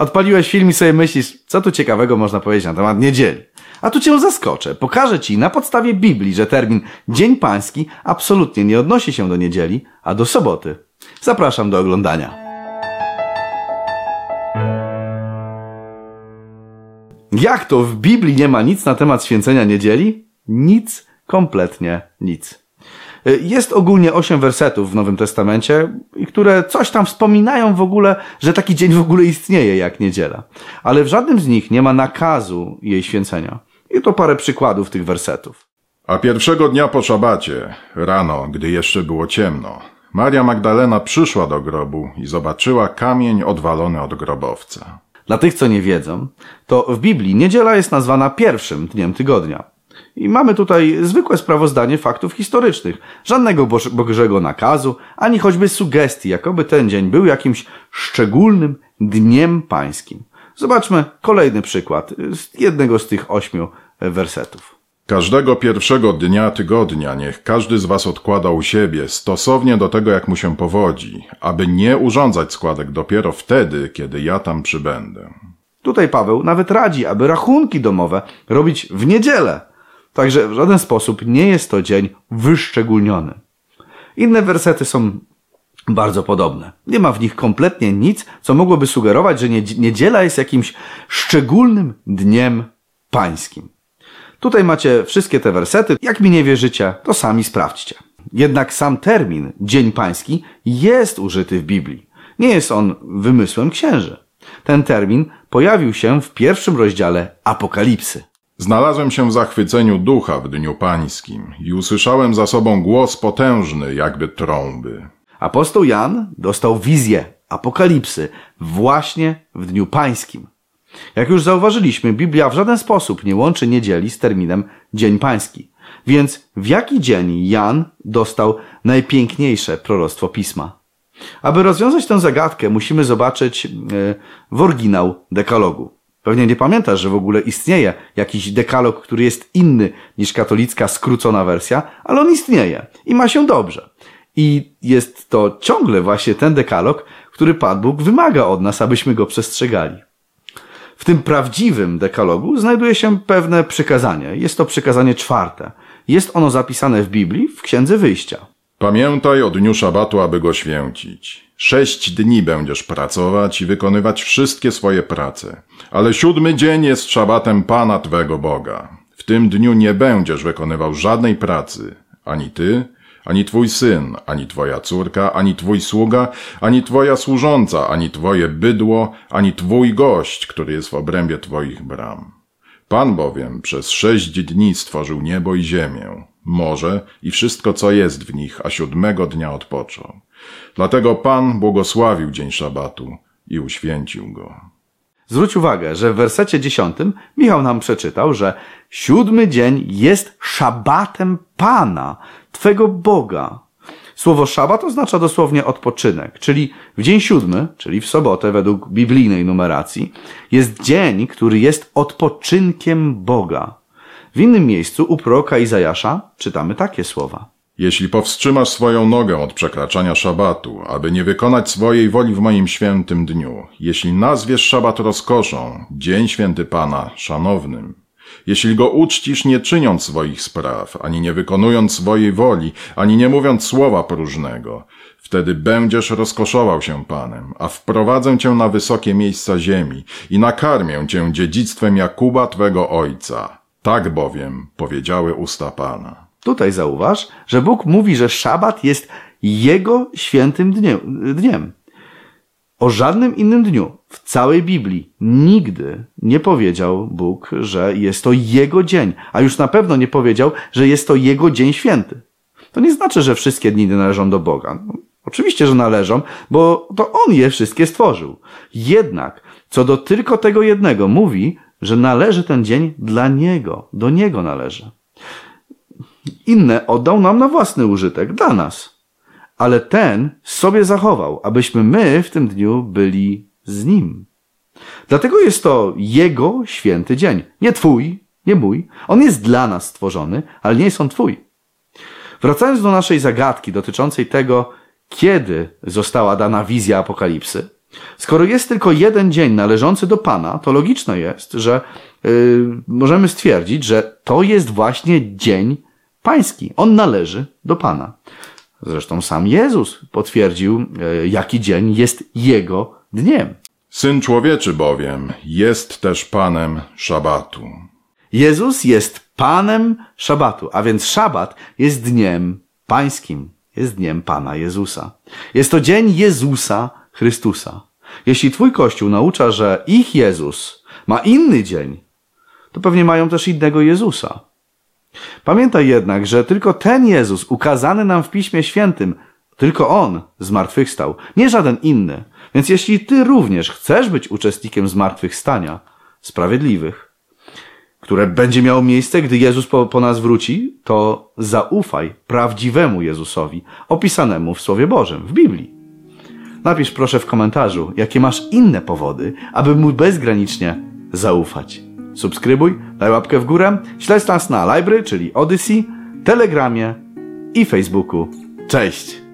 Odpaliłeś film i sobie myślisz, co tu ciekawego można powiedzieć na temat niedzieli. A tu cię zaskoczę. Pokażę ci na podstawie Biblii, że termin Dzień Pański absolutnie nie odnosi się do niedzieli, a do soboty. Zapraszam do oglądania. Jak to w Biblii nie ma nic na temat święcenia niedzieli? Nic, kompletnie nic. Jest ogólnie osiem wersetów w Nowym Testamencie, które coś tam wspominają w ogóle, że taki dzień w ogóle istnieje jak niedziela. Ale w żadnym z nich nie ma nakazu jej święcenia. I to parę przykładów tych wersetów. A pierwszego dnia po szabacie, rano, gdy jeszcze było ciemno, Maria Magdalena przyszła do grobu i zobaczyła kamień odwalony od grobowca. Dla tych, co nie wiedzą, to w Biblii niedziela jest nazwana pierwszym dniem tygodnia. I mamy tutaj zwykłe sprawozdanie faktów historycznych. Żadnego bożego nakazu, ani choćby sugestii, jakoby ten dzień był jakimś szczególnym dniem pańskim. Zobaczmy kolejny przykład z jednego z tych ośmiu wersetów. Każdego pierwszego dnia tygodnia niech każdy z was odkłada u siebie stosownie do tego, jak mu się powodzi, aby nie urządzać składek dopiero wtedy, kiedy ja tam przybędę. Tutaj Paweł nawet radzi, aby rachunki domowe robić w niedzielę. Także w żaden sposób nie jest to dzień wyszczególniony. Inne wersety są bardzo podobne. Nie ma w nich kompletnie nic, co mogłoby sugerować, że niedziela jest jakimś szczególnym dniem pańskim. Tutaj macie wszystkie te wersety. Jak mi nie wierzycie, to sami sprawdźcie. Jednak sam termin Dzień Pański jest użyty w Biblii. Nie jest on wymysłem księży. Ten termin pojawił się w pierwszym rozdziale Apokalipsy. Znalazłem się w zachwyceniu ducha w dniu pańskim i usłyszałem za sobą głos potężny, jakby trąby. Apostoł Jan dostał wizję apokalipsy właśnie w dniu pańskim. Jak już zauważyliśmy, Biblia w żaden sposób nie łączy niedzieli z terminem Dzień Pański. Więc w jaki dzień Jan dostał najpiękniejsze proroctwo pisma? Aby rozwiązać tę zagadkę, musimy zobaczyć e, w oryginał dekalogu. Pewnie nie pamiętasz, że w ogóle istnieje jakiś dekalog, który jest inny niż katolicka skrócona wersja, ale on istnieje i ma się dobrze. I jest to ciągle właśnie ten dekalog, który Pan Bóg wymaga od nas, abyśmy go przestrzegali. W tym prawdziwym dekalogu znajduje się pewne przykazanie. Jest to przykazanie czwarte. Jest ono zapisane w Biblii w Księdze Wyjścia. Pamiętaj o dniu szabatu, aby go święcić. Sześć dni będziesz pracować i wykonywać wszystkie swoje prace. Ale siódmy dzień jest szabatem Pana Twego Boga. W tym dniu nie będziesz wykonywał żadnej pracy. Ani ty, ani twój syn, ani twoja córka, ani twój sługa, ani twoja służąca, ani twoje bydło, ani twój gość, który jest w obrębie twoich bram. Pan bowiem przez sześć dni stworzył niebo i ziemię, morze i wszystko, co jest w nich, a siódmego dnia odpoczął. Dlatego Pan błogosławił dzień szabatu i uświęcił go. Zwróć uwagę, że w wersecie dziesiątym Michał nam przeczytał, że siódmy dzień jest szabatem Pana, Twego Boga. Słowo szabat oznacza dosłownie odpoczynek, czyli w dzień siódmy, czyli w sobotę według biblijnej numeracji, jest dzień, który jest odpoczynkiem Boga. W innym miejscu u proroka Izajasza czytamy takie słowa. Jeśli powstrzymasz swoją nogę od przekraczania szabatu, aby nie wykonać swojej woli w moim świętym dniu, jeśli nazwiesz szabat rozkoszą, dzień święty Pana, szanownym, jeśli go uczcisz nie czyniąc swoich spraw, ani nie wykonując swojej woli, ani nie mówiąc słowa próżnego, wtedy będziesz rozkoszował się Panem, a wprowadzę cię na wysokie miejsca ziemi i nakarmię cię dziedzictwem Jakuba Twego Ojca. Tak bowiem powiedziały usta Pana. Tutaj zauważ, że Bóg mówi, że szabat jest Jego świętym dniem. O żadnym innym dniu w całej Biblii nigdy nie powiedział Bóg, że jest to Jego dzień, a już na pewno nie powiedział, że jest to Jego dzień święty. To nie znaczy, że wszystkie dni należą do Boga. No, oczywiście, że należą, bo to On je wszystkie stworzył. Jednak, co do tylko tego jednego, mówi, że należy ten dzień dla Niego, do Niego należy. Inne oddał nam na własny użytek, dla nas ale ten sobie zachował, abyśmy my w tym dniu byli z nim. Dlatego jest to Jego święty dzień. Nie Twój, nie mój. On jest dla nas stworzony, ale nie jest on Twój. Wracając do naszej zagadki dotyczącej tego, kiedy została dana wizja apokalipsy, Skoro jest tylko jeden dzień należący do Pana, to logiczne jest, że yy, możemy stwierdzić, że to jest właśnie dzień pański. On należy do Pana. Zresztą sam Jezus potwierdził, yy, jaki dzień jest Jego dniem. Syn człowieczy bowiem jest też Panem szabatu. Jezus jest Panem szabatu, a więc szabat jest dniem pańskim, jest dniem Pana Jezusa. Jest to dzień Jezusa Chrystusa. Jeśli Twój Kościół naucza, że ich Jezus ma inny dzień, to pewnie mają też innego Jezusa. Pamiętaj jednak, że tylko ten Jezus ukazany nam w Piśmie Świętym, tylko On zmartwychwstał, nie żaden inny. Więc jeśli Ty również chcesz być uczestnikiem zmartwychwstania sprawiedliwych, które będzie miało miejsce, gdy Jezus po, po nas wróci, to zaufaj prawdziwemu Jezusowi, opisanemu w Słowie Bożym, w Biblii. Napisz proszę w komentarzu, jakie masz inne powody, aby mu bezgranicznie zaufać. Subskrybuj, daj łapkę w górę, śledź nas na Library, czyli Odyssey, Telegramie i Facebooku. Cześć!